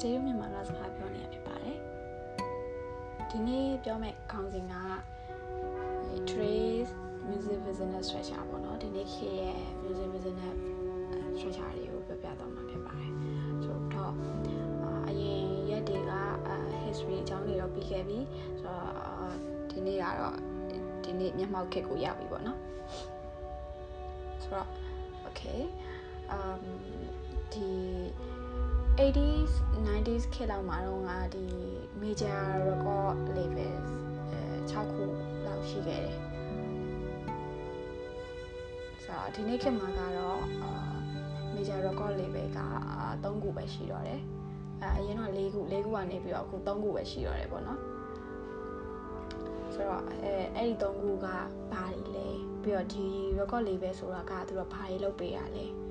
စတေးတို့မြန်မာကစကားပြောနေရဖြစ်ပါတယ်ဒီနေ့ပြောမယ့်ခေါင်းစဉ်က trace music business structure ပေါ့နော်ဒီနေ့ခေတ်ရဲ့ music business structure တွေကိုပြောပြတော့မှာဖြစ်ပါတယ်ဆိုတော့အရင်ရက်တွေက history အကြောင်းတွေတော့ပြီးခဲ့ပြီဆိုတော့ဒီနေ့ကတော့ဒီနေ့မျက်မှောက်ခေတ်ကိုရောက်ပြီပေါ့နော်ဆိုတော့ okay um ဒီ 80s 90s ခေတ်လောက်မှာတော့ငါဒီ major record labels အဲ6ခုလောက်ရှိခဲ့တယ်ဆိုတော့ဒီနေ့ခေတ်မှာကတော့အာ major record label က3ခုပဲရှိတော့တယ်အဲအရင်တော့4ခု4ခုကနေပြီးတော့အခု3ခုပဲရှိတော့တယ်ပေါ့နော်ဆိုတော့အဲအဲ့ဒီ3ခုကဘာတွေလဲပြီးတော့ဒီ record label ဆိုတာကသူတို့ဘာတွေလုပ်ပေးရလဲဆို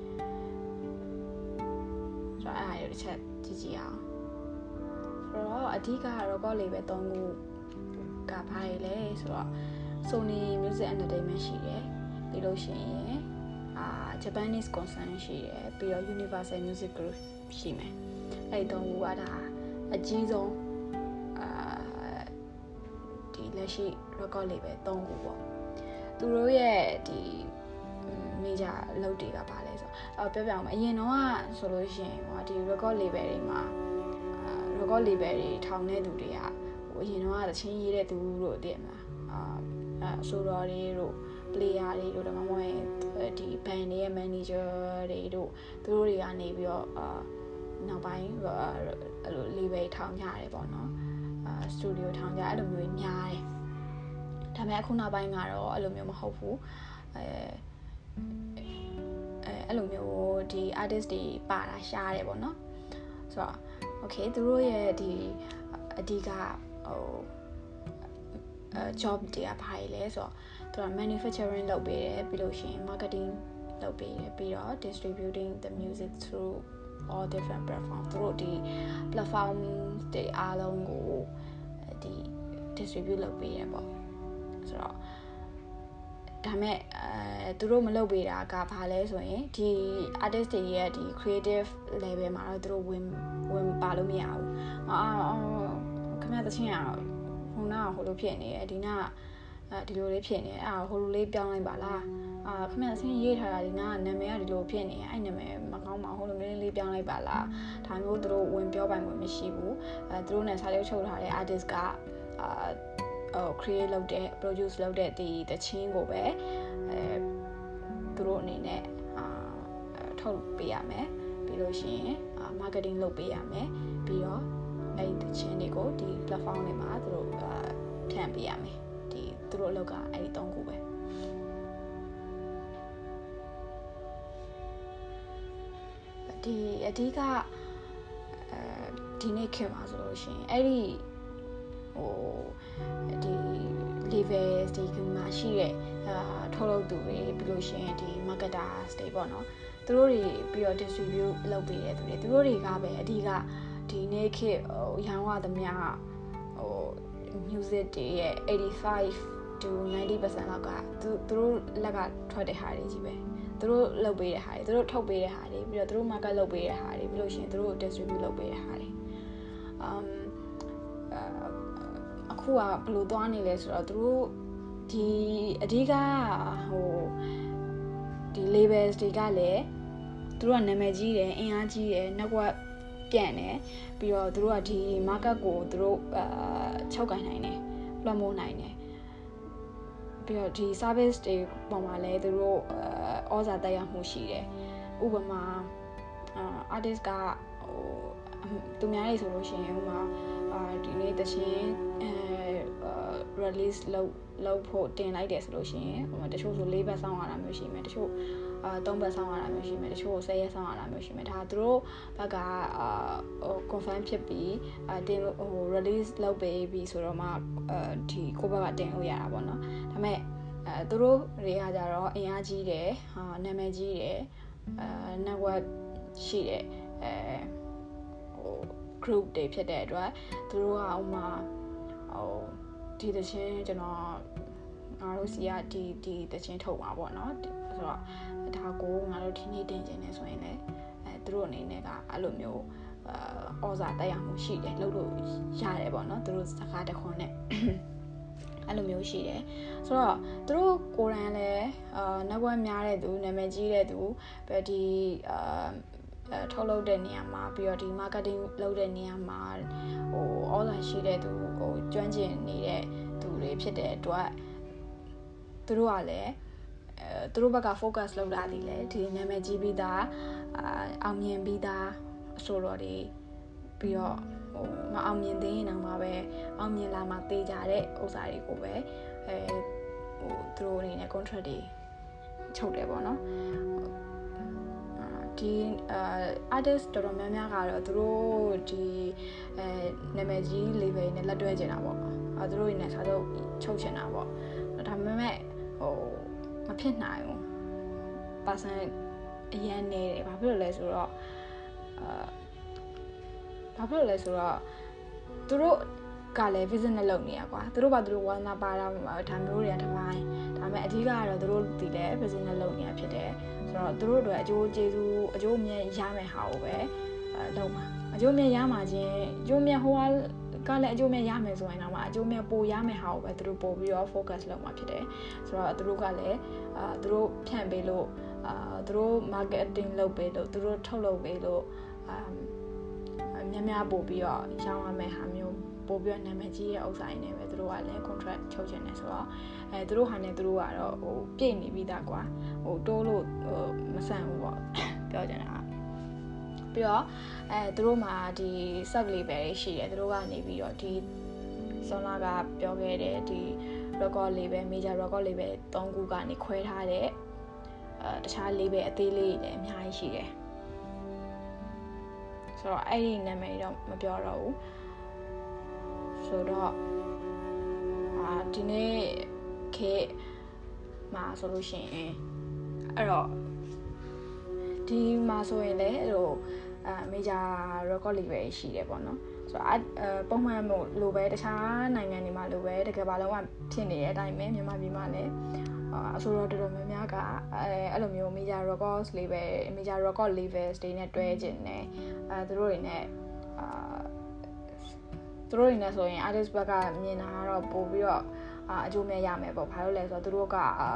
တော့အဲ့ဒါတွေတစ်ချက်ကြည့်ကြည့်အောင်ဆိုတော့အဓိက record label 3ခုကဘာတွေလဲဆိုတော့ Sony Music Entertainment ရှိတယ်ပြီးလို့ရှိရင်အာ Japanese Concern ရှိတယ်ပြီးတော့ Universal Music Group ရှိမယ်အဲ့ဒီ3ခုကဒါအကြီးဆုံးအာဒီလက်ရှိ record label 3ခုပေါ့သူတို့ရဲ့ဒီ major လုပ်တွေကပါလဲဆိုတော့ ပြောပြအောင်အရင်တော့ဆိုလို့ရှိရင်ဟိုဒီ record label တွေမှာ record label တွေထောင်တဲ့သူတွေကဟိုအရင်တော့သချင်းရေးတဲ့သူတို့တည်မလားအာအဆိုတော်တွေတို့ player တွေတို့ဒါမှမဟုတ်ဒီ band တွေရဲ့ manager တွေတို့သူတို့တွေကနေပြီးတော့အာနောက်ပိုင်းအဲ့လို label ထောင်ကြရတယ်ပေါ့နော်အာ studio ထောင်ကြအဲ့လိုမျိုးများတယ်ဒါပေမဲ့အခုနောက်ပိုင်းကတော့အဲ့လိုမျိုးမဟုတ်ဘူးအဲ အဲအဲ့လိုမျိုးဒီ artist တွေပါတာရှားတယ်ပေါ့နော်ဆိုတော့ okay သူတို့ရဲ့ဒီအဓိကဟိုအဲ job တွေကဘာတွေလဲဆိုတော့သူက manufacturing လုပ်ပေးတယ်ပြီးလို့ရှိရင် marketing လုပ်ပေးတယ်ပြီးတော့ distributing the music through all different platforms သူတို့ဒီ platform တွေအားလုံးကိုဒီ distribute လုပ်ပေးတယ်ပေါ့ဆိုတော့ ဒါမဲ့အဲသူတို့မလုပ်ပေးတာကဘာလဲဆိုရင်ဒီ artist တွေရဲ့ဒီ creative level မှာတော့သူတို့ဝင်ဝင်ပါလို့မရဘူးအာခင်ဗျာတချင်းရဟိုနာဟိုလိုဖြစ်နေတယ်ဒီနာအဲဒီလိုလေးဖြစ်နေတယ်အာဟိုလိုလေးပြောင်းလိုက်ပါလားအာခင်ဗျာဆင်းရေးထားတာဒီနာနာမည်ကဒီလိုဖြစ်နေအဲ့နာမည်မကောင်းပါဟိုလိုလေးလေးပြောင်းလိုက်ပါလားဒါမျိုးသူတို့ဝင်ပြောပိုင်မှုမရှိဘူးအဲသူတို့နဲ့စာချုပ်ချုပ်ထားတဲ့ artist ကအာ ဟို create လုပ်တဲ့ produce လုပ်တဲ့ဒီတချင်းကိုပဲအဲသူတို့အနေနဲ့အာထုတ်ပေးရမယ်ပြီးလို့ရှိရင် marketing လုပ်ပေးရမယ်ပြီးတော့အဲ့ဒီတချင်းတွေကိုဒီ platform တွေမှာသူတို့ဖြန့်ပေးရမယ်ဒီသူတို့အလုပ်ကအဲ့ဒီ၃ခုပဲဒီအဓိကအဲဒီနေ့ခေတ်မှာဆိုလို့ရှိရင်အဲ့ဒီ ဟိုဒီ level ဒီကမှာရှိတဲ့အာထုတ်လုပ်သူတွေပြီးလို့ရှိရင်ဒီ marketers တွေပေါ့နော်သူတို့တွေပြီးတော့ distribute လုပ်ပေးတဲ့သူတွေသူတို့တွေကပဲအဓိကဒီနေ့ခေတ်ဟိုရောင်းရသမျှဟို music တွေရဲ့85 to 90%လောက်ကသူသူတို့လက်ကထွက်တဲ့ဟာတွေကြီးပဲသူတို့လုပ်ပေးတဲ့ဟာတွေသူတို့ထုတ်ပေးတဲ့ဟာတွေပြီးတော့သူတို့ market လုပ်ပေးတဲ့ဟာတွေပြီးလို့ရှိရင်သူတို့ distribute လုပ်ပေးတဲ့ဟာတွေ um အခုကဘယ်လိုသွားနေလဲဆိုတော့သူတို့ဒီအဓိကဟိုဒီ labels တွေကလည်းသူတို့ကနာမည်ကြီးတယ်အင်အားကြီးတယ် network ပြန့်တယ်ပြီးတော့သူတို့ကဒီ market ကိုသူတို့အာချုပ်ကိုင်နိုင်တယ်လွှမ်းမိုးနိုင်တယ်ပြီးတော့ဒီ service တွေပေါ်မှာလည်းသူတို့ဩဇာတက်ရောက်မှုရှိတယ်ဥပမာအာ artist ကဟိုသူများတွေဆိုလို့ရှိရင်ဥပမာအာ ဒီနေ့တခြင်းအဲ release လုပ်လုပ်ဖို့တင်လိုက်တယ်ဆိုလို့ရှိရင်ဟိုတချို့ဆို၄ဘက်ဆောင်းရတာမျိုးရှိမယ်တချို့အာ၃ဘက်ဆောင်းရတာမျိုးရှိမယ်တချို့၁၀ရက်ဆောင်းရတာမျိုးရှိမယ်ဒါသူတို့ဘက်ကအာဟို confirm ဖြစ်ပြီးအာတင်ဟို release လုပ်ပေးပြီးဆိုတော့မှအာဒီကိုဘက်ကတင်လို့ရတာပေါ့နော်ဒါပေမဲ့အဲသူတို့တွေကကြတော့အင်အားကြီးတယ်ဟာနာမည်ကြီးတယ်အဲ network ရှိတယ်အဲဟို group တွေဖြစ်တဲ့အတွက်သူတို့ကဥမာဟိုဒီတခြင်းကျွန်တော်ငါတို့စီကဒီဒီတခြင်းထုတ်မှာပေါ့နော်ဆိုတော့ဒါကိုငါတို့ဒီနေ့တင်ခြင်းနေဆိုရင်လည်းအဲသူတို့အနေနဲ့ကအဲ့လိုမျိုးဟအော်စာတက်ရမှုရှိတယ်လို့လို့ရတယ်ပေါ့နော်သူတို့စကားတခွန်းနဲ့အဲ့လိုမျိုးရှိတယ်ဆိုတော့သူတို့ကိုယ်တိုင်လည်းအာနောက်ွက်များတဲ့သူနာမည်ကြီးတဲ့သူပဲဒီအာ ထုတ်လုပ်တဲ့နေရာမှာပြီးတော့ဒီ marketing လုပ်တဲ့နေရာမှာဟို order ရှိတဲ့သူဟိုကျွမ်းကျင်နေတဲ့သူတွေဖြစ်တဲ့အတွက်သူတို့ကလည်းအဲသူတို့ဘက်က focus လုပ်တာဒီလေဒီနာမည်ကြီးပြီးသားအာအောင်မြင်ပြီးသားအဆိုတော်တွေပြီးတော့ဟိုမအောင်မြင်သေးရင်တော့မှပဲအောင်မြင်လာမှသိကြတဲ့ဥစ္စာတွေကိုပဲအဲဟိုသူတို့အနေနဲ့ contract တွေချုပ်တယ်ပေါ့နော် ဒီအာ artist တော်တော်များများကတော့သူတို့ဒီအဲနာမည်ကြီး label နဲ့လက်တွဲကျင်တာပေါ့အဲသူတို့နေစာချုပ်ချုပ်ချင်တာပေါ့ဒါပေမဲ့ဟိုမဖြစ်နိုင်ဘူး person အရန်နေတယ်ဘာဖြစ်လို့လဲဆိုတော့အာဘာဖြစ်လို့လဲဆိုတော့သူတို့ကလည်း business လုပ်နေရကွာသူတို့ဘာသူတို့ဝါနာပါတာဒါမျိုးတွေကတစ်ပိုင်းဒါပေမဲ့အဓိကကတော့သူတို့ဒီလည်း business လုပ်နေရဖြစ်တယ် ဆိုတော့သူတို့တို့အကျိုးကျေးဇူးအကျိုးအမြတ်ရမယ်ဟာကိုပဲအဲလုပ်မှာအကျိုးအမြတ်ရမှာချင်းအကျိုးအမြတ်ဟိုကကလည်းအကျိုးမြတ်ရမယ်ဆိုရင်တော့မှအကျိုးမြတ်ပိုရမယ်ဟာကိုပဲသူတို့ပို့ပြီးတော့ focus လုပ်မှာဖြစ်တယ်ဆိုတော့သူတို့ကလည်းအာသူတို့ဖြန့်ပေးလို့အာသူတို့ marketing လုပ်ပေးလို့သူတို့ထုတ်လုပ်ပေးလို့အာများများပို့ပြီးတော့ရောင်းရမယ်ဟာမျိုး ပို့ပြီးတော့နာမည်ကြီးရဲ့ဥစ္စာရင်းနဲ့ပဲသူတို့ကလည်း contract ချုပ်ချင်တယ်ဆိုတော့အဲသူတို့ဟာနဲ့သူတို့ကတော့ဟိုပြည့်နေပြီးသားကွာဟိုတိုးလို့ဟိုမဆန့်ဘူးပေါ့ပြောချင်တာပြီးတော့အဲသူတို့မှာဒီ sub label တွေရှိတယ်သူတို့ကနေပြီးတော့ဒီဆွန်လာကပြောခဲ့တဲ့ဒီ record label major record label 3ခုကနေခွဲထားတဲ့အဲတခြား label အသေးလေးတွေလည်းအများကြီးရှိတယ်ဆိုတော့အဲ့ဒီနာမည်တော့မပြောတော့ဘူး ဆိုတော့အာဒီနေ့ခေမှာဆိုလို့ရှိရင်အဲ့တော့ဒီမှာဆိုရင်လည်းဟိုအာ major record label ရှိတယ်ပေါ့နော်ဆိုတော့အပုံမှန်မို့လိုပဲတခြားနိုင်ငံတွေမှာလိုပဲတကယ်ပါလုံးဝဖြစ်နေတဲ့အတိုင်းပဲမြန်မာပြည်မှာလည်းအဆိုတော့တော်တော်များများကအဲအဲ့လိုမျိုး major records label major record labels တွေနဲ့တွဲကျင်နေအဲသူတို့တွေနဲ့အာ သူတို့တွေနဲ့ဆိုရင် artist ဘက်ကမြင်တာကတော့ပို့ပြီးတော့အာအကျိုးမဲ့ရမယ်ပေါ့ဘာလို့လဲဆိုတော့သူတို့ကအာ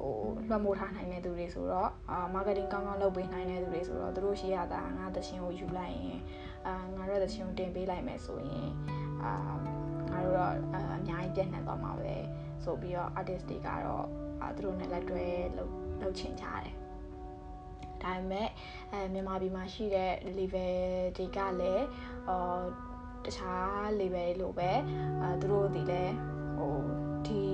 ဟိုလွှမ်းမိုးထားနိုင်တဲ့သူတွေဆိုတော့အာ marketing ကောင်းကောင်းလုပ်ပေးနိုင်တဲ့သူတွေဆိုတော့သူတို့ရှိရတာငါသချင်းကိုယူလိုက်ရင်အာငါတို့သချင်းကိုတင်ပေးလိုက်မယ်ဆိုရင်အာငါတို့တော့အများကြီးပြည့်နှံသွားမှာပဲဆိုပြီးတော့ artist တွေကတော့အာသူတို့နဲ့လက်တွဲလုပ်လုပ်ချင်ကြတယ်ဒါပေမဲ့အဲမြန်မာပြည်မှာရှိတဲ့ level တွေကလည်းအော် တခြား level လိုပဲအဲသူတို့ဒီလဲဟိုဒီ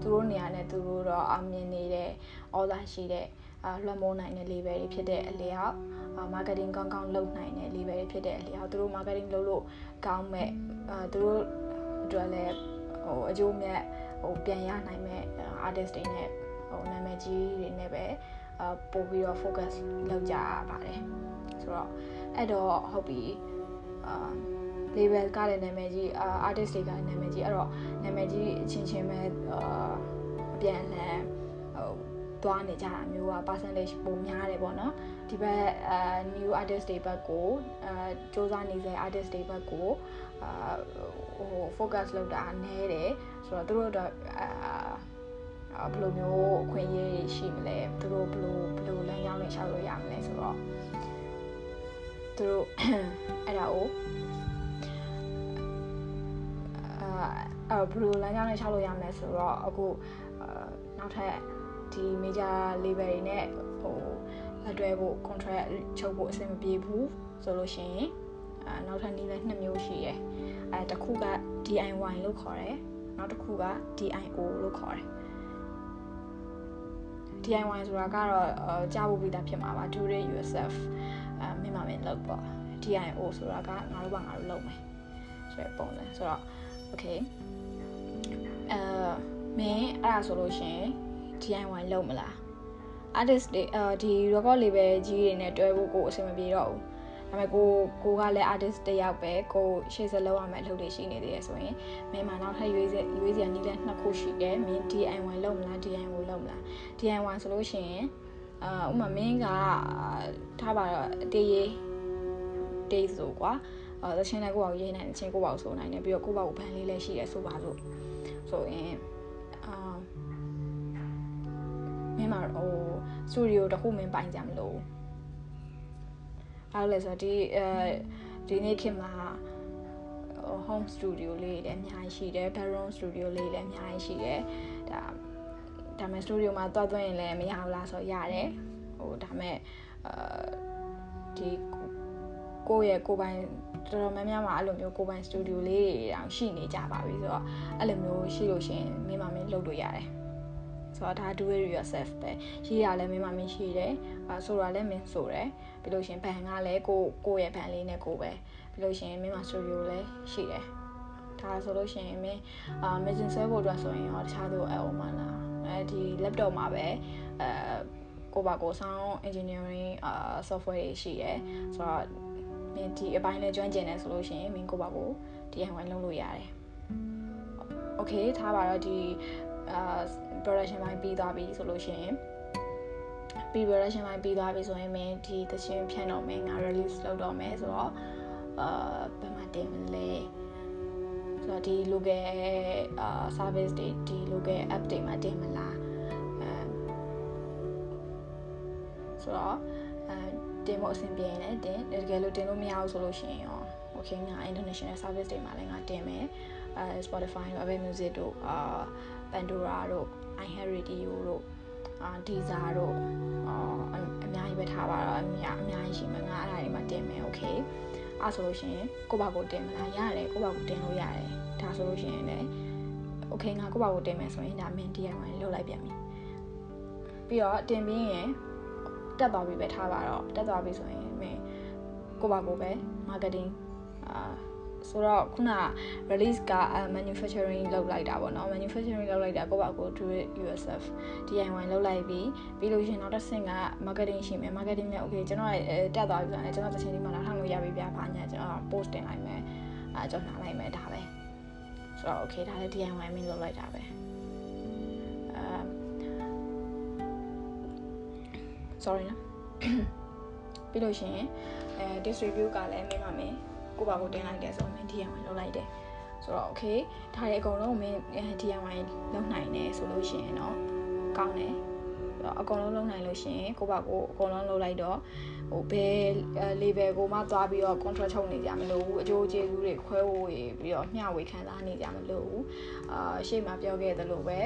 သူတို့နေရာနဲ့သူတို့တော့အမြင်နေတဲ့ order ရှိတဲ့အာလွှမ်းမိုးနိုင်တဲ့ level တွေဖြစ်တဲ့အလျောက်အာ marketing ကောင်းကောင်းလုပ်နိုင်တဲ့ level တွေဖြစ်တဲ့အလျောက်သူတို့ marketing လုပ်လို့ကောင်းမဲ့အာသူတို့အတွက်လည်းဟိုအကျိုးမြတ်ဟိုပြန်ရနိုင်မဲ့ artist တွေနဲ့ဟိုနာမည်ကြီးတွေနဲ့ပဲအာပို့ပြီးတော့ focus လုပ်ကြပါတယ်ဆိုတော့အဲ့တော့ဟုတ်ပြီအာ label ကလည်းနာမည်ကြီး artist တွေကလည်းနာမည်ကြီးအဲ့တော့နာမည်ကြီးအချင်းချင်းပဲအာအပြန်အလှန်ဟိုသွားနေကြတာမျိုးက percentage ပုံများတယ်ပေါ့နော်ဒီဘက်အာ new artist တွေဘက်ကိုအာစူးစမ်းနေတဲ့ artist တွေဘက်ကိုအာဟို focus လုပ်တာနည်းတယ်ဆိုတော့သူတို့တော့အာဘယ်လိုမျိုးအခွင့်အရေးရှိမလဲသူတို့ဘယ်လိုဘယ်လိုလမ်းကြောင်းနဲ့ရှောက်လို့ရမလဲဆိုတော့သူတို့အဲ့ဒါကို အာဘယ်လိုလမ်းကြောင်းနဲ့ရှောက်လို့ရမလဲဆိုတော့အခုနောက်ထပ်ဒီ major label တွေနဲ့ဟိုလက်တွဲဖို့ contract ချုပ်ဖို့အဆင်မပြေဘူးဆိုလို့ရှိရင်အာနောက်ထပ်နည်းလမ်းနှစ်မျိုးရှိရယ်အဲတစ်ခုက DIY လို့ခေါ်တယ်နောက်တစ်ခုက DIO လို့ခေါ်တယ် DIY ဆိုတာကတော့ကြားဖို့ပြီးသားဖြစ်မှာပါ do it yourself အဲမိမမင်းလုပ်ပေါ့ DIO ဆိုတာကငါတို့ကငါတို့လုပ်မယ်ဆိုတဲ့ပုံစံဆိုတော့ okay အဲမင်းအဲ့ဒါဆိုလို့ရှင် DIY လုပ်မလား artist တွေအဲဒီ record label ကြီးတွေနဲ့တွဲဖို့ကိုအဆင်မပြေတော့ဘူးဒါပေမဲ့ကိုကိုကလည်း artist တယောက်ပဲကိုရှေ့ဆက်လုပ်ရမယ့်အလုပ်တွေရှိနေသေးတယ်ဆိုရင်မင်းမနောက်ထပ်ရွေးစရွေးစရာနည်းလမ်းနှစ်ခုရှိတယ်မင်း DIY လုပ်မလား DIY လုပ်မလား DIY ဆိုလို့ရှိရင်အာဥမာမင်းကထားပါတော့အတေးရေး days ဆိုကွာ အဲသချင်းလည်းကိုယ့်ဘာကိုရေးနိုင်တယ်ချင်းကိုယ့်ဘာကိုဆိုနိုင်တယ်ပြီးတော့ကိုယ့်ဘာကိုဘန်လေးလည်းရှိတယ်ဆိုပါလို့ဆိုရင်အာမင်းမဟိုစတူဒီယိုတစ်ခုမင်းပိုင်ကြမလို့အဲ့လိုလဲဆိုတော့ဒီအဲဒီနေ့ခေတ်မှာ home studio လေးလည်းအများကြီးရှိတယ် bedroom studio လေးလည်းအများကြီးရှိတယ်ဒါဒါမဲ့ studio မှာတွားသွင်းရင်လည်းမရဘူးလားဆိုရတယ်ဟိုဒါမဲ့အာဒီ ကိုယ့်ရဲ့ကိုယ်ပိုင်တော်တော်များများမှာအဲ့လိုမျိုးကိုယ်ပိုင် studio လေးတွေတောင်ရှိနေကြပါပြီဆိုတော့အဲ့လိုမျိုးရှိလို့ရှင်မိမမင်းလုပ်လို့ရတယ်ဆိုတော့ဒါ do it yourself ပဲရှိရလဲမိမမင်းရှိတယ်အဲဆိုတာလည်းမင်းဆိုတယ်ပြီးလို့ရှင်ဘန်ကလည်းကိုကိုရဲ့ဘန်လေးနဲ့ကိုပဲပြီးလို့ရှင်မိမ studio လည်းရှိတယ်ဒါဆိုလို့ရှိရင်မင်းအာ machine ဆွဲဖို့အတွက်ဆိုရင်ရောတခြားသူအဲ့ဟိုမှာလားအဲဒီ laptop မှာပဲအဲကိုပါကို sound engineering အာ software တွေရှိတယ်ဆိုတော့ မင်းဒီအပိုင်းလေးကျွမ်းကျင်တယ်ဆိုလို့ရှိရင်မင်းကိုပါကို DIY လုပ်လို့ရတယ် okay ထားပါတော့ဒီအာ production ပိုင်းပြီးသွားပြီဆိုလို့ရှိရင်ပြီး production ပိုင်းပြီးသွားပြီဆိုရင်မင်းဒီသချင်းဖြန့်တော့မင်းငါ release လုပ်တော့မယ်ဆိုတော့အာဘယ်မှာတင်မလဲဆိုတော့ဒီ local အာ service တွေဒီ local app တွေမှာတင်မလားအဲဆိုတော့အဲ တင်ဖို့အဆင်ပြေရင်လည်းတင်တကယ်လို့တင်လို့မရဘူးဆိုလို့ရှိရင်ရော okay ငါ international service တွေမှာလည်းငါတင်မယ်အဲ Spotify တို့ Apple Music တို့အာ Pandora တို့ iHeartRadio တို့အာ Deezer တို့အာအများကြီးပဲထားပါတော့အများအများကြီးရှိမှာငါအဲ့ဒါတွေမှာတင်မယ် okay အဲ့ဆိုလို့ရှိရင်ကိုယ့်ဘာကိုတင်မလားရတယ်ကိုယ့်ဘာကိုတင်လို့ရတယ်ဒါဆိုလို့ရှိရင်လည်း okay ငါကိုယ့်ဘာကိုတင်မယ်ဆိုရင်ဒါမင်း DIY လုပ်လိုက်ပြန်ပြီပြီးတော့တင်ပြီးရင် တက်သွားပြီပဲထားပါတော့တက်သွားပြီဆိုရင်မင်းကိုယ့်ဘာကိုပဲ marketing အာဆိုတော့ခုန release က manufacturing လုပ်လိုက်တာပေါ့နော် manufacturing လုပ်လိုက်တာကိုယ့်ဘာကို do it yourself DIY လုပ်လိုက်ပြီးပြီးလို့ရှိရင်နောက်တစ်ဆင့်က marketing ရှိမယ် marketing နဲ့ okay ကျွန်တော်တက်သွားပြီဆိုရင်ကျွန်တော်တစ်ချိန်ဒီမှာလာထောင်လို့ရပြီဗျာဘာညာကျွန်တော် post တင်လိုက်မယ်အဲကျွန်တော်နိုင်မယ်ဒါပဲဆိုတော့ okay ဒါလည်း DIY မင်းလုပ်လိုက်တာပဲအဲ sorry နော်ပြီးလို့ရှိရင်အဲ distribute ကလည်းမင်းပါမယ်ကိုပါကိုတင်လိုက်တယ်ဆိုတော့မင်း DIY လုပ်လိုက်တယ်ဆိုတော့ okay ဒါတွေအကုန်လုံးမင်း DIY လုပ်နိုင်တယ်ဆိုလို့ရှိရင်တော့ကောင်းတယ် အကုန်လုံးလုပ်နိုင်လို့ရှိရင်ကိုပါကိုအကုန်လုံးလုပ်လိုက်တော့ဟိုဘယ် level ကိုမှသွားပြီးတော့ contract ချုပ်နေကြမလို့ဘူးအကျိုးကျေးဇူးတွေခွဲဝေပြီးတော့မျှဝေခံစားနေကြမလို့ဘူးအာရှေ့မှာပြောခဲ့သလိုပဲ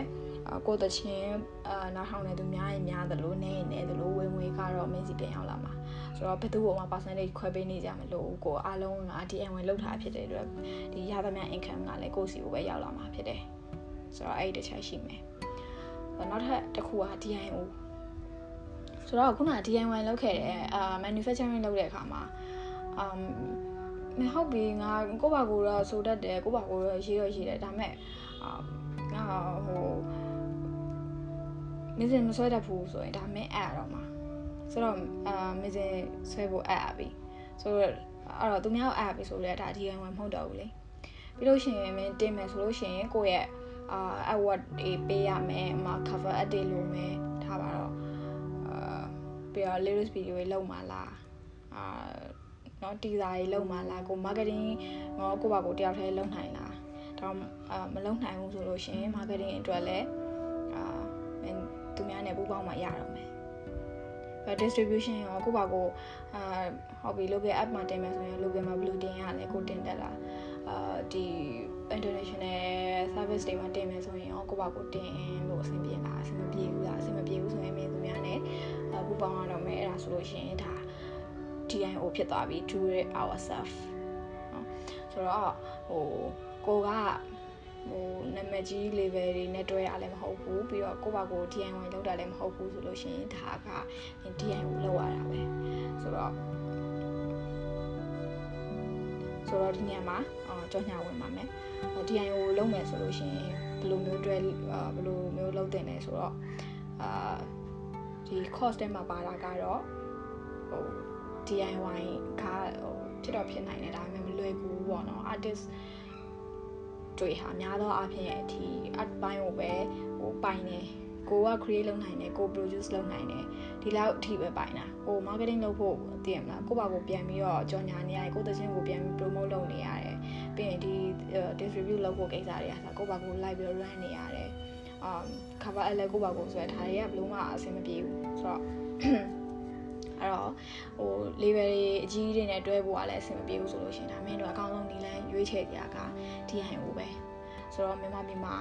ကိုတချင်းအာနားထောင်နေသူများရင်များသလိုနေရင်နေသလိုဝင်ငွေကတော့မင်းစီပြန်ရောက်လာမှာဆိုတော့ဘယ်သူ့ဘောမှာ percentage ခွဲပေးနေကြမလို့ကိုအားလုံးက DM ဝင်လောက်ထားဖြစ်တဲ့အတွက်ဒီရသမျှ income ကလည်းကိုယ့်စီကိုပဲရောက်လာမှာဖြစ်တယ်ဆိုတော့အဲ့ဒီတစ်ချက်ရှိမယ် နောက်ထပ်တစ်ခုက DIO ဆိုတော့ခုန DIY လုပ်ခဲ့တဲ့အာ manufacturing လုပ်တဲ့အခါမှာ um မဟုတ်ပြီငါကိုယ့်ဘာကိုတော့ဆိုတတ်တယ်ကိုယ့်ဘာကိုတော့ရေးတော့ရေးတယ်ဒါပေမဲ့အာငါဟိုမင်းစင်မဆွဲတတ်ဘူးဆိုရင်ဒါမင်းအဲ့ရတော့မှာဆိုတော့အာမင်းစင်ဆွဲဖို့အဲ့ရပြီဆိုတော့အဲ့တော့သူများအဲ့ရပြီဆိုတော့ဒါ DIY မဟုတ်တော့ဘူးလေပြီးလို့ရှိရင်မင်းတင်မယ်ဆိုလို့ရှိရင်ကိုယ့်ရဲ့ အာ award တွေပေးရမယ်အမ cover up တွေလိုမယ်ထားပါတော့အာပြီးတော့ lyrics video တွေလုပ်မှာလားအာနော် teaser တွေလုပ်မှာလားကို marketing ငေါကိုပါကိုတယောက်တည်းလုပ်နိုင်လားတော့အာမလုပ်နိုင်ဘူးဆိုလို့ရှိရင် marketing အတွက်လည်းအာသူများနဲ့ပူးပေါင်းမှရတော့မယ်အဲ distribution ရောကိုပါကိုအာဟုတ်ပြီ local app မှာတင်မယ်ဆိုရင် local မှာဘယ်လိုတင်ရလဲကိုတင်တက်လား အာဒီ international service တွေမှာတင်မယ်ဆိုရင်ရောကိုပါကိုတင်လို့အဆင်ပြေလားအဆင်မပြေဘူးလားအဆင်မပြေဘူးဆိုရင်မင်းသူများနဲ့ပူပေါင်းရတော့မယ်အဲ့ဒါဆိုလို့ရှိရင်ဒါ DIO ဖြစ်သွားပြီ do it ourselves ဆိုတော့ဟိုကိုကဟိုနာမည်ကြီး level တွေနဲ့တွဲရလည်းမဟုတ်ဘူးပြီးတော့ကိုပါကို DIY လောက်တာလည်းမဟုတ်ဘူးဆိုလို့ရှိရင်ဒါက DIY ဆိုတော့ဒီညမှာအော်ကြောညာဝင်ပါမယ် DIY ကိုလုပ်မယ်ဆိုလို့ရှိရင်ဘယ်လိုမျိုးတွဲဘယ်လိုမျိုးလုပ်တင်လဲဆိုတော့အာဒီ cost ထဲမှာပါတာကတော့ဟို DIY ကဟိုဖြစ်တော့ဖြစ်နိုင်တယ်ဒါပေမဲ့မလွယ်ဘူးပေါ့နော် artist တွေဟာများသောအားဖြင့်အထိ art ပိုင်းကိုပဲဟိုပိုင်နေကိုက create လုပ်နိုင်တယ်ကို produce လုပ်နိုင်တယ် ဒီလောက်အထိပဲပိုင်တာကို marketing လုပ်ဖို့သိရမလားကိုပါကိုပြန်ပြီးတော့ကြော်ညာနေရတယ်ကိုသချင်းကိုပြန်ပြီး promote လုပ်နေရတယ်ပြီးရင်ဒီ distribute လုပ်ဖို့ကိစ္စတွေကဆိုကိုပါကို live ပြီး run နေရတယ် um cover အလဲကိုပါကိုဆိုရဒါတွေကဘလို့မှအဆင်မပြေဘူးဆိုတော့အဲ့တော့ဟို label တွေအကြီးကြီးတွေနဲ့တွဲဖို့ကလည်းအဆင်မပြေဘူးဆိုလို့ရှိရင်ဒါမင်းတို့အကောင်းဆုံးဒီလန်ရွေးချယ်ကြက DIO ပဲဆိုတော့မြန်မာပြည်မှာ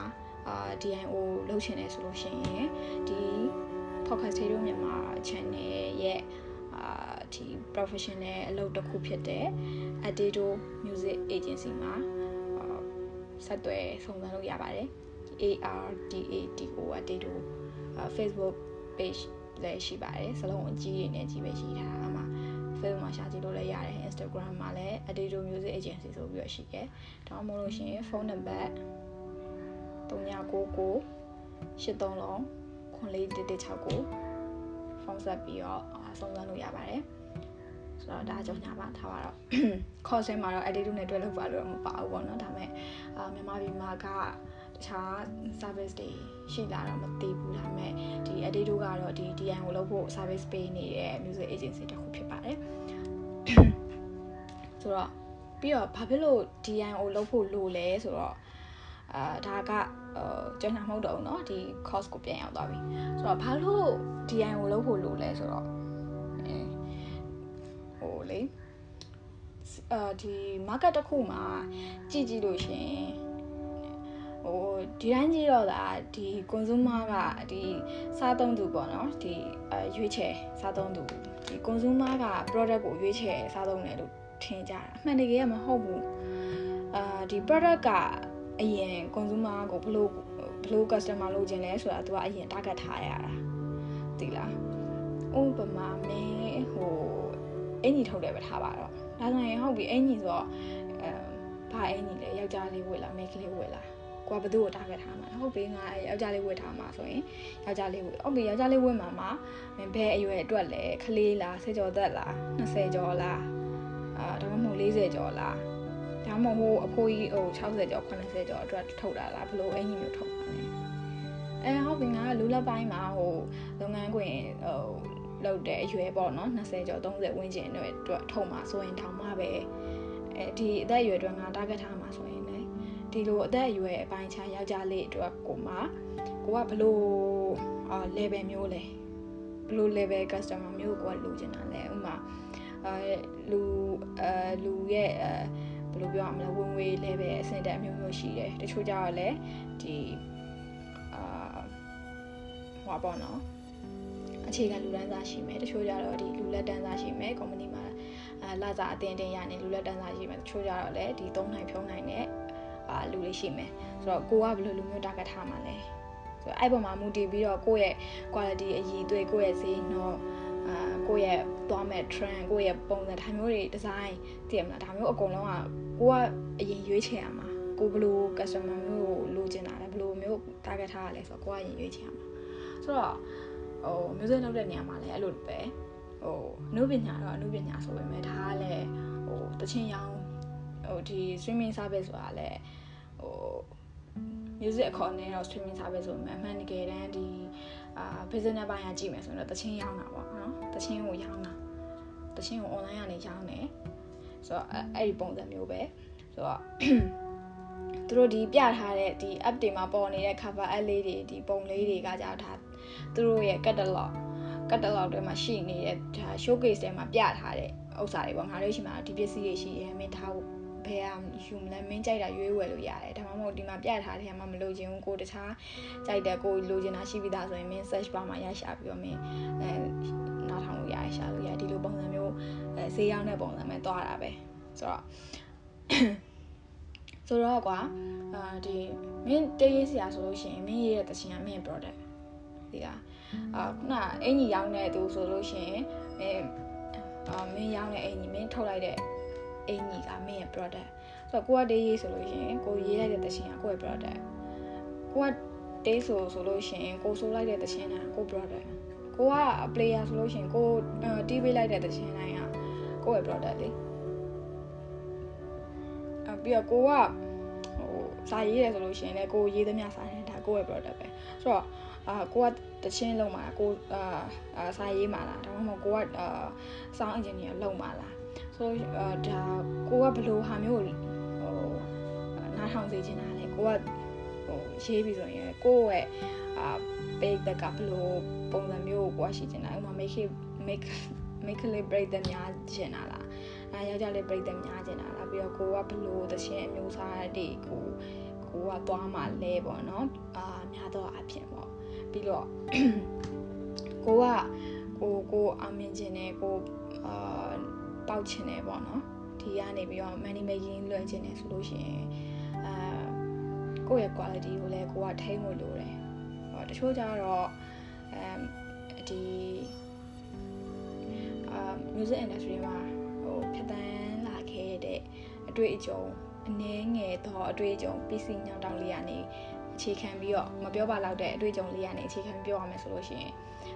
အာ DIO လုပ်ချင်တယ်ဆိုလို့ရှိရင်ဒီ podcast တို့မြန်မာ channel ရဲ့အာဒီ professional အလုပ်တစ်ခုဖြစ်တဲ့ Adedo Music Agency မှာဆက်သွယ်စုံစမ်းလို့ရပါတယ် ARDADO Adedo Facebook page လည်းရှိပါတယ်စလုံးအကြီးတွေနဲ့ကြီးပဲရှိထားတာအမှ Facebook မှာရှာကြည့်လို့လည်းရတယ် Instagram မှာလည်း Adedo Music Agency ဆိုပြီးတော့ရှိတယ်ဒါမှမဟုတ်လို့ရှိရင်ဖုန်းနံပါတ်3999 83လုံး 9469ဖုန်းဆက်ပြီးတော့စုံစမ်းလို့ရပါတယ်ဆိုတော့ဒါကြောင့်ညာပါထားပါတော့ course မှာတော့ attitude နဲ့တွဲလို့ပါလို့တော့မပါဘူးပေါ့နော်ဒါပေမဲ့အာမြန်မာပြည်မှာကတခြား service တွေရှိလာတော့မသိဘူးဒါပေမဲ့ဒီ attitude ကတော့ဒီ DI ကိုလုပ်ဖို့ service ပေးနေတဲ့ music agency တစ်ခုဖြစ်ပါတယ်ဆိုတော့ပြီးတော့ဘာဖြစ်လို့ DI ကိုလုပ်ဖို့လိုလဲဆိုတော့အာဒါက အာကျန်တာမဟုတ်တော့ဘူးเนาะဒီ course ကိုပြန်ရောက်သွားပြီဆိုတော့ဘာလို့ DI ကိုလုပ်ဖို့လိုလဲဆိုတော့အဲဟိုလေအာဒီ market တစ်ခုမှာကြည့်ကြည့်လို့ရှင်ဟိုဒီတိုင်းကြည့်တော့ဒါဒီ consumer ကဒီစားသုံးသူပေါ့နော်ဒီအရွေးချယ်စားသုံးသူဒီ consumer က product ကိုရွေးချယ်စားသုံးတယ်လို့ထင်ကြတာအမှန်တကယ်ကမဟုတ်ဘူးအာဒီ product က အရင် consumer ကိုဘလို့ဘလို့ customer လို့ခြင်းလဲဆိုတာ तू ကအရင် target ထားရတာသိလားဥပမာမင်းဟိုအင်ကြီးထုတ်တယ်ပဲထားပါတော့ဒါဆိုရင်ဟုတ်ပြီအင်ကြီးဆိုတော့အဲဘာအင်ကြီးလဲယောက်ျားလေးဝတ်လားမိန်းကလေးဝတ်လားကိုကဘသူ့ကို target ထားမှာဟုတ်ပြီငါယောက်ျားလေးဝတ်ထားမှာဆိုရင်ယောက်ျားလေးဝတ်ဟုတ်ပြီယောက်ျားလေးဝတ်မှာမှာဘယ်အရွယ်အတွက်လဲခလေးလားဆယ်ကျော်သက်လား20ကျော်လားအာဒါမှမဟုတ်40ကျော်လား ဒါမှမဟုတ်အဖိုးကြီးဟို60ကျော်80ကျော်အတွက်ထုတ်တာလားဘလို့အင်ကြီးမျိုးထုတ်ပါလဲအဲဟုတ်ပြီငါလူလက်ပိုင်းမှာဟိုလုပ်ငန်းခွင်ဟိုလောက်တဲ့အရွယ်ပေါ့နော်20ကျော်30ဝန်းကျင်တွေအတွက်ထုံမှာဆိုရင်ထောင်မှပဲအဲဒီအသက်အရွယ်အတွက်ငါ target ထားမှာဆိုရင်လည်းဒီလိုအသက်အရွယ်အပိုင်းခြားယောက်ျားလေးအတွက်ကိုမှကိုကဘလို့အာ level မျိုးလဲဘလို့ level customer မျိုးကိုကလိုချင်တာလဲဥမာအဲလူအဲလူရဲ့အဲ ဘယ်လိုပြောရမလဲဝင်ငွေ level အဆင့်တက်မျိုးမျိုးရှိတယ်တချို့ကြတော့လည်းဒီအာဟောပေါ့နော်အခြေခံလူတန်းစားရှိမယ်တချို့ကြတော့ဒီလူလက်တန်းစားရှိမယ် company မှာအာလာစာအတင်းတင်းရနေလူလက်တန်းစားရှိမယ်တချို့ကြတော့လည်းဒီသုံးနိုင်ဖြုံးနိုင်တဲ့အာလူတွေရှိမယ်ဆိုတော့ကိုကဘယ်လိုလူမျိုး target ထားမှာလဲဆိုတော့အဲ့ပေါ်မှာမူတည်ပြီးတော့ကိုယ့်ရဲ့ quality အရည်အသွေးကိုယ့်ရဲ့ဈေးနှုန်း အာကိုယ့်ရဲ့သွားမဲ့ trend ကိုယ့်ရဲ့ပုံစံဒါမျိုးတွေ design သိရမလားဒါမျိုးအကုန်လုံးကကိုကအရင်ရွေးချယ်ရမှာကိုဘယ်လို customer မျိုးကိုလိုချင်တာလဲဘယ်လိုမျိုး target ထားရလဲဆိုတော့ကိုကရင်ရွေးချယ်ရမှာဆိုတော့ဟို music လုပ်တဲ့နေရာမှာလည်းအဲ့လိုပဲဟိုအနုပညာတော့အနုပညာဆိုပေမဲ့ဒါကလည်းဟိုတချင်းရောင်းဟိုဒီ streaming service ဆိုတာလည်းဟို music အခေါ်နဲ့တော့ streaming service ဆိုပေမဲ့အမှန်တကယ်တမ်းဒီ အာ business ဘိုင်းကကြည့်မယ်ဆိုရင်တော့တချင်းရောင်းတာပေါ့နော်တချင်းကိုရောင်းတာတချင်းကို online ကနေရောင်းတယ်ဆိုတော့အဲ့ဒီပုံစံမျိုးပဲဆိုတော့သူတို့ဒီပြထားတဲ့ဒီ app တွေမှာပေါ်နေတဲ့ cover app လေးတွေဒီပုံလေးတွေကကြာထားသူတို့ရဲ့ catalog catalog တွေမှာရှိနေတဲ့ဒါ showcase တွေမှာပြထားတဲ့ဥစ္စာတွေပေါ့ငါတို့ရှိမှာဒီပစ္စည်းတွေရှိရဲမင်းထား ဘယ်ဟာယူမလဲမင်းကြိုက်တာရွေးဝယ်လို့ရတယ်ဒါမှမဟုတ်ဒီမှာပြထားတဲ့ဟာမှမလိုချင်ဘူးကိုတခြားကြိုက်တဲ့ကိုလိုချင်တာရှိပြီးသားဆိုရင်မင်း search bar မှာရရှာပြီးတော့မင်းအဲနားထောင်လို့ရတယ်ရှာလို့ရတယ်ဒီလိုပုံစံမျိုးအဲဈေးရောက်တဲ့ပုံစံပဲသွားတာပဲဆိုတော့ဆိုတော့ကွာအာဒီမင်းတေးရေးစရာဆိုလို့ရှိရင်မင်းရေးတဲ့တချင်ကမင်း product ဒီကအာခုနအင်ကြီးရောင်းတဲ့သူဆိုလို့ရှိရင်မင်းအာမင်းရောင်းတဲ့အင်ကြီးမင်းထုတ်လိုက်တဲ့ အင်ကြီးကမင်းရဲ့ product ဆိုတော့ကိုကတေးရေးဆိုလို့ရှိရင်ကိုရေးလိုက်တဲ့တချင်ကကိုယ့်ရဲ့ product ကိုကတေးဆိုဆိုလို့ရှိရင်ကိုဆိုလိုက်တဲ့တချင်ကကို product ကိုက player ဆိုလို့ရှိရင်ကိုတီးပေးလိုက်တဲ့တချင်တိုင်းကကိုယ့်ရဲ့ product လေအပြီးတော့ကိုကဟိုစာရေးရဆိုလို့ရှိရင်လည်းကိုရေးသမျှစာရင်ဒါကိုယ့်ရဲ့ product ပဲဆိုတော့အာကိုကတချင်းလုံးမှာကိုအာစာရေးမှာလားဒါမှမဟုတ်ကိုကအာစောင်းအင်ဂျင်နီယာလုံးမှာလား ဆိုတော့ဒါကိုကဘယ်လိုဟာမျိုးဟိုနားထောင်စေချင်တာလဲကိုကဟိုရေးပြီးဆိုရင်ကိုရဲ့အာပိတ်တကဘယ်လိုပုံစံမျိုးကိုကိုရှိချင်တာဥမာ make it make make လေး break တဲ့များချင်တာလားအဲယောက်ျားလေး break တဲ့များချင်တာလားပြီးတော့ကိုကဘယ်လိုသချင်းအမျိုးအစားတွေကိုကိုကသွားမှလဲပေါ့နော်အာများတော့အဖြစ်ပေါ့ပြီးတော့ကိုကကိုကိုအောင်မြင်ခြင်းနဲ့ကိုအာ တောက်ခြင်းနဲ့ပေါ့နော်ဒီကနေပြီးတော့ money making လွှဲခြင်းနဲ့ဆိုလို့ရှိရင်အာကိုယ့်ရဲ့ quality ကိုလည်းကိုကထိန်းဖို့လိုတယ်ဟောတချို့ကြတော့အဲဒီအာ music industry မှာဟိုဖြတ်တန်းလာခဲ့တဲ့အတွေ့အကြုံအနည်းငယ်တော့အတွေ့အကြုံ PC ညောင်တောင်လေးရနေအခြေခံပြီးတော့မပြောပါတော့တဲ့အတွေ့အကြုံလေးရနေအခြေခံပြောရမယ်ဆိုလို့ရှိရင်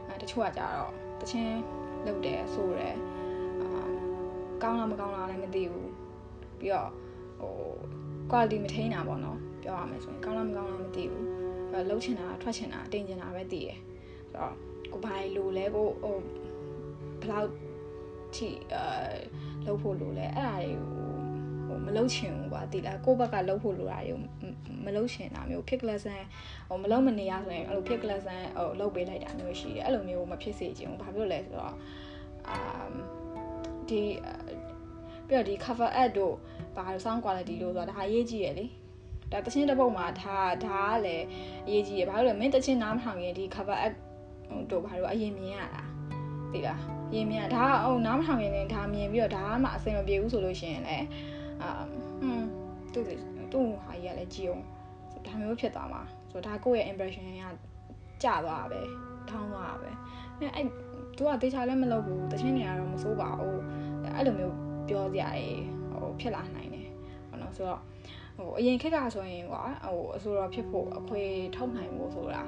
အဲတချို့ကကြတော့တချင်းလုပ်တယ်ဆိုရယ်အာ ကောင်းလားမကောင်းလားလည်းမသိဘူးပြီးတော့ဟို quality မထိန်းတာပေါ့နော်ပြောရမယ်ဆိုရင်ကောင်းလားမကောင်းလားမသိဘူးအဲလှုပ်ချင်တာထွက်ချင်တာတင်ချင်တာပဲသိတယ်ဆိုတော့ကိုဘာလို့လဲကိုဟိုဘယ်လောက်ထိအဲလှုပ်ဖို့လို့လဲအဲ့ဒါတွေကိုဟိုမလှုပ်ချင်ဘူးကွာတိလားကိုယ့်ဘက်ကလှုပ်ဖို့လိုတာတွေကိုမလှုပ်ချင်တာမျိုးဖြစ်ကလဆန်ဟိုမလှုပ်မနေရဆိုရင်အဲ့လိုဖြစ်ကလဆန်ဟိုလှုပ်ပေးလိုက်တာမျိုးရှိတယ်အဲ့လိုမျိုးမဖြစ်စေချင်ဘူးဘာဖြစ်လို့လဲဆိုတော့အာဒီ ပြီးတော့ဒီ cover ad တို့ဘာလို့ sound quality လို့ဆိုတာဒါအရေးကြီးရယ်လေဒါတချင်းတစ်ပုတ်မှာဒါဒါကလည်းအရေးကြီးရယ်ဘာလို့လဲမင်းတချင်းနားမထောင်ရင်ဒီ cover ad တို့ဘာလို့အရင်မြင်ရတာသိလားရင်မြင်ဒါဟိုနားမထောင်ရင်လည်းဒါမြင်ပြီးတော့ဒါမှအဆင်မပြေဘူးဆိုလို့ရှိရင်လည်းအာဟွန်းသူ့သူ့ဟာကြီးကလည်းကြည်အောင်ဒါမျိုးဖြစ်သွားမှာဆိုတော့ဒါကိုယ့်ရဲ့ impression ကကျသွားတာပဲထောင်းသွားတာပဲအဲအဲ့သူကတေချာလည်းမလုပ်ဘူးတချင်းနေရတော့မစိုးပါဘူးအဲ့လိုမျိုး ပြောစရာတွေဟိုဖြစ်လာနိုင်တယ်ဟုတ်နော်ဆိုတော့ဟိုအရင်ခက်ကဆိုရင်ကွာဟိုအဆိုတော်ဖြစ်ဖို့အခွေထုတ်နိုင်ဖို့ဆိုတာ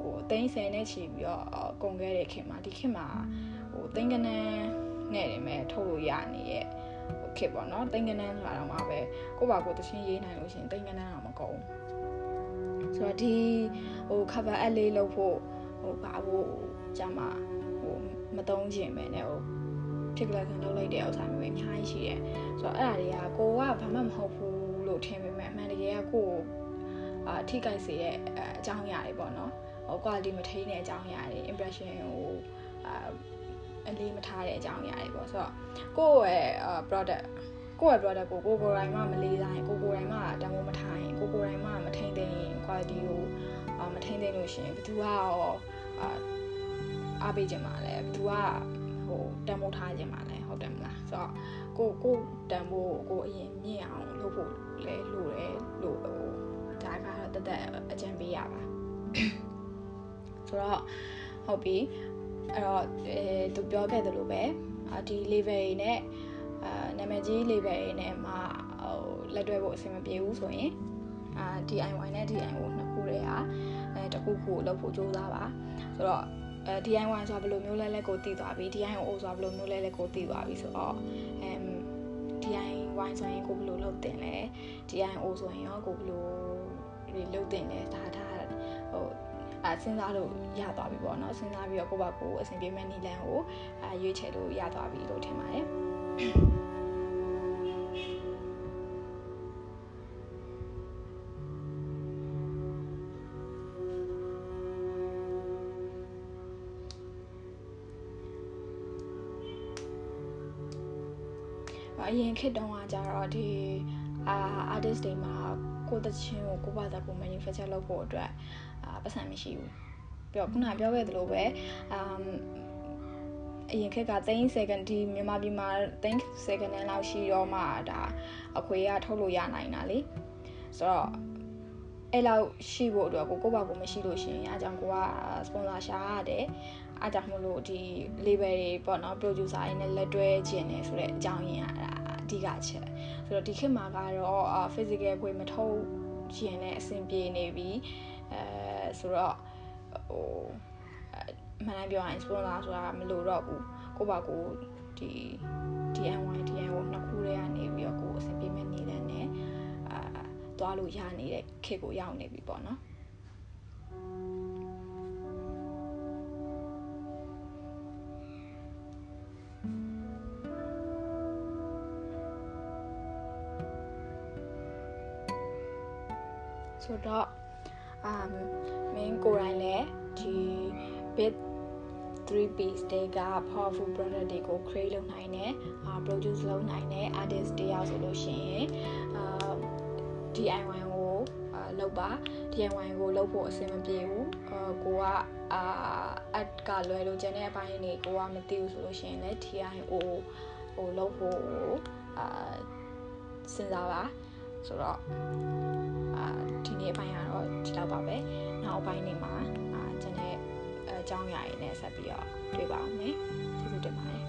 ဟိုအသိန်းဆယ်နဲ့ချီပြီးတော့ကုန်ခဲ့တဲ့ခင်မှာဒီခင်မှာဟိုသိန်းကနန်းနဲ့နေမဲ့ထုတ်လို့ရနေရဲ့ဟိုခေပေါ့နော်သိန်းကနန်းဆိုတာတော့မှပဲကိုယ့်ဘာကိုယ်တချင်းရေးနိုင်လို့ရှင်သိန်းကနန်းတော့မကုန်ဆိုတော့ဒီဟို cover ad လေးလုပ်ဖို့ဟိုဘာဖို့ကြာမှဟိုမတုံးချင်ပဲနဲ့ဟို ဖြစ်ကြခံလုပ်လိုက်တဲ့ဥစ္စာမျိုးအများကြီးရှိတယ်ဆိုတော့အဲ့ဒါတွေကကိုကဘာမှမဟုတ်ဘူးလို့ထင်ပေမဲ့အမှန်တကယ်ကကိုအာထိကြိုက်စေတဲ့အကြောင်းအရာတွေပေါ့နော်ဟို quality မထိန်းတဲ့အကြောင်းအရာတွေ impression ကိုအာအလေးမထားတဲ့အကြောင်းအရာတွေပေါ့ဆိုတော့ကိုယ့်ရဲ့ product ကိုယ့်ရဲ့ product ကိုကိုကိုယ်တိုင်မှမလေးစားရင်ကိုကိုယ်တိုင်မှတမိုးမထားရင်ကိုကိုယ်တိုင်မှမထိန်းသိမ်းရင် quality ကိုမထိန်းသိမ်းလို့ရှိရင်ဘယ်သူကရောအားပေးကြမှာလဲဘယ်သူက ဟိုတမိုးထားကြမှာလဲဟုတ်တယ်မလားဆိုတော့ကိုကိုတန်ဖို့ကိုအရင်မြင့်အောင်လုပ်ဖို့လဲလိုတယ်လို့ဟိုဒါကတော့တသက်အကြံပေးရပါဆိုတော့ဟုတ်ပြီအဲ့တော့အဲသူပြောခဲ့သလိုပဲဒီ level တွေနဲ့အာနာမည်ကြီး level တွေနဲ့မှဟိုလက်တွဲဖို့အဆင်မပြေဘူးဆိုရင်အာ DIY နဲ့ DIY နှစ်ခုတည်းဟာအဲတခုခုလုပ်ဖို့ကြိုးစားပါဆိုတော့ အဲ DIY ဆိုတာဘယ်လိုမျိုးလဲလဲကိုသိသွားပြီ DIY ဆိုတာဘယ်လိုမျိုးလဲလဲကိုသိသွားပြီဆိုတော့အမ် DIY ဆိုရင်ကိုဘယ်လိုလုပ်တင်လဲ DIY ဆိုရင်ရောကိုဘယ်လိုလုပ်တင်လဲဒါဒါဟိုအဲစဉ်းစားလို့ရသွားပြီပေါ့နော်စဉ်းစားပြီးတော့ကိုယ့်ဘာကိုအဆင်ပြေမဲ့နီလန်ကိုအဲရွေးချယ်လို့ရသွားပြီလို့ထင်ပါတယ် အရင်ခေတ်တုန်းကကြတော့ဒီအာ artist တွေမှာကိုယ်တချင်းကိုကိုယ့်ဘာသာကို manufacture လုပ်ဖို့အတွက်အာပတ်စံမရှိဘူးပြီးတော့ခုနပြောခဲ့သလိုပဲအမ်အရင်ခက်က30 second ဒီမြန်မာပြည်မှာ30 second လောက်ရှိတော့မှဒါအခွေရထုတ်လို့ရနိုင်တာလေဆိုတော့အဲ့လောက်ရှိဖို့အတွက်ကိုကိုယ့်ဘာကိုမရှိလို့ရှိရင်အကြောင်းကိုက sponsor ရှာရတယ်အားကြောင့်မလို့ဒီ label တွေပေါ့နော် producer တွေနဲ့လက်တွဲခြင်းနေဆိုတဲ့အကြောင်းရင်း အဓိကချက်ဆိုတော့ဒီခေတ်မှာကတော့ physical ခွေမထုတ်ခြင်းနဲ့အဆင်ပြေနေပြီအဲဆိုတော့ဟိုမှန်တိုင်းပြောရင် sponsor ဆိုတာမလိုတော့ဘူးကိုပါကိုဒီ DIY DIY ကိုနှစ်ခုတည်းကနေပြီးတော့ကိုအဆင်ပြေမဲ့နေလန်းနဲ့အာသွားလို့ရနေတဲ့ခေတ်ကိုရောက်နေပြီပေါ့နော် ဆိုတော့အာမင်းကိုယ်တိုင်လည်းဒီ bit 3 piece တွေက powerful product တွေကို create လုပ်နိုင်တယ်အာ produce လုပ်နိုင်တယ် artist တယောက်ဆိုလို့ရှိရင်အာ DIY ကိုအာလုပ်ပါ DIY ကိုလုပ်ဖို့အဆင်မပြေဘူးအာကိုကအာ add ကလွယ်လို့ကျန်တဲ့အပိုင်းတွေကိုကမသိဘူးဆိုလို့ရှိရင်လည်း DIY ဟိုလုပ်ဖို့အာစဉ်းစားပါ ဆိုတော့အာဒီနေ့အပိုင်းကတော့ဒီလောက်ပါပဲနောက်အပိုင်းနေမှာအာကျန်တဲ့အကြောင်းအရာတွေနဲ့ဆက်ပြီးတော့တွေ့ပါအောင်မယ်ကျေးဇူးတင်ပါတယ်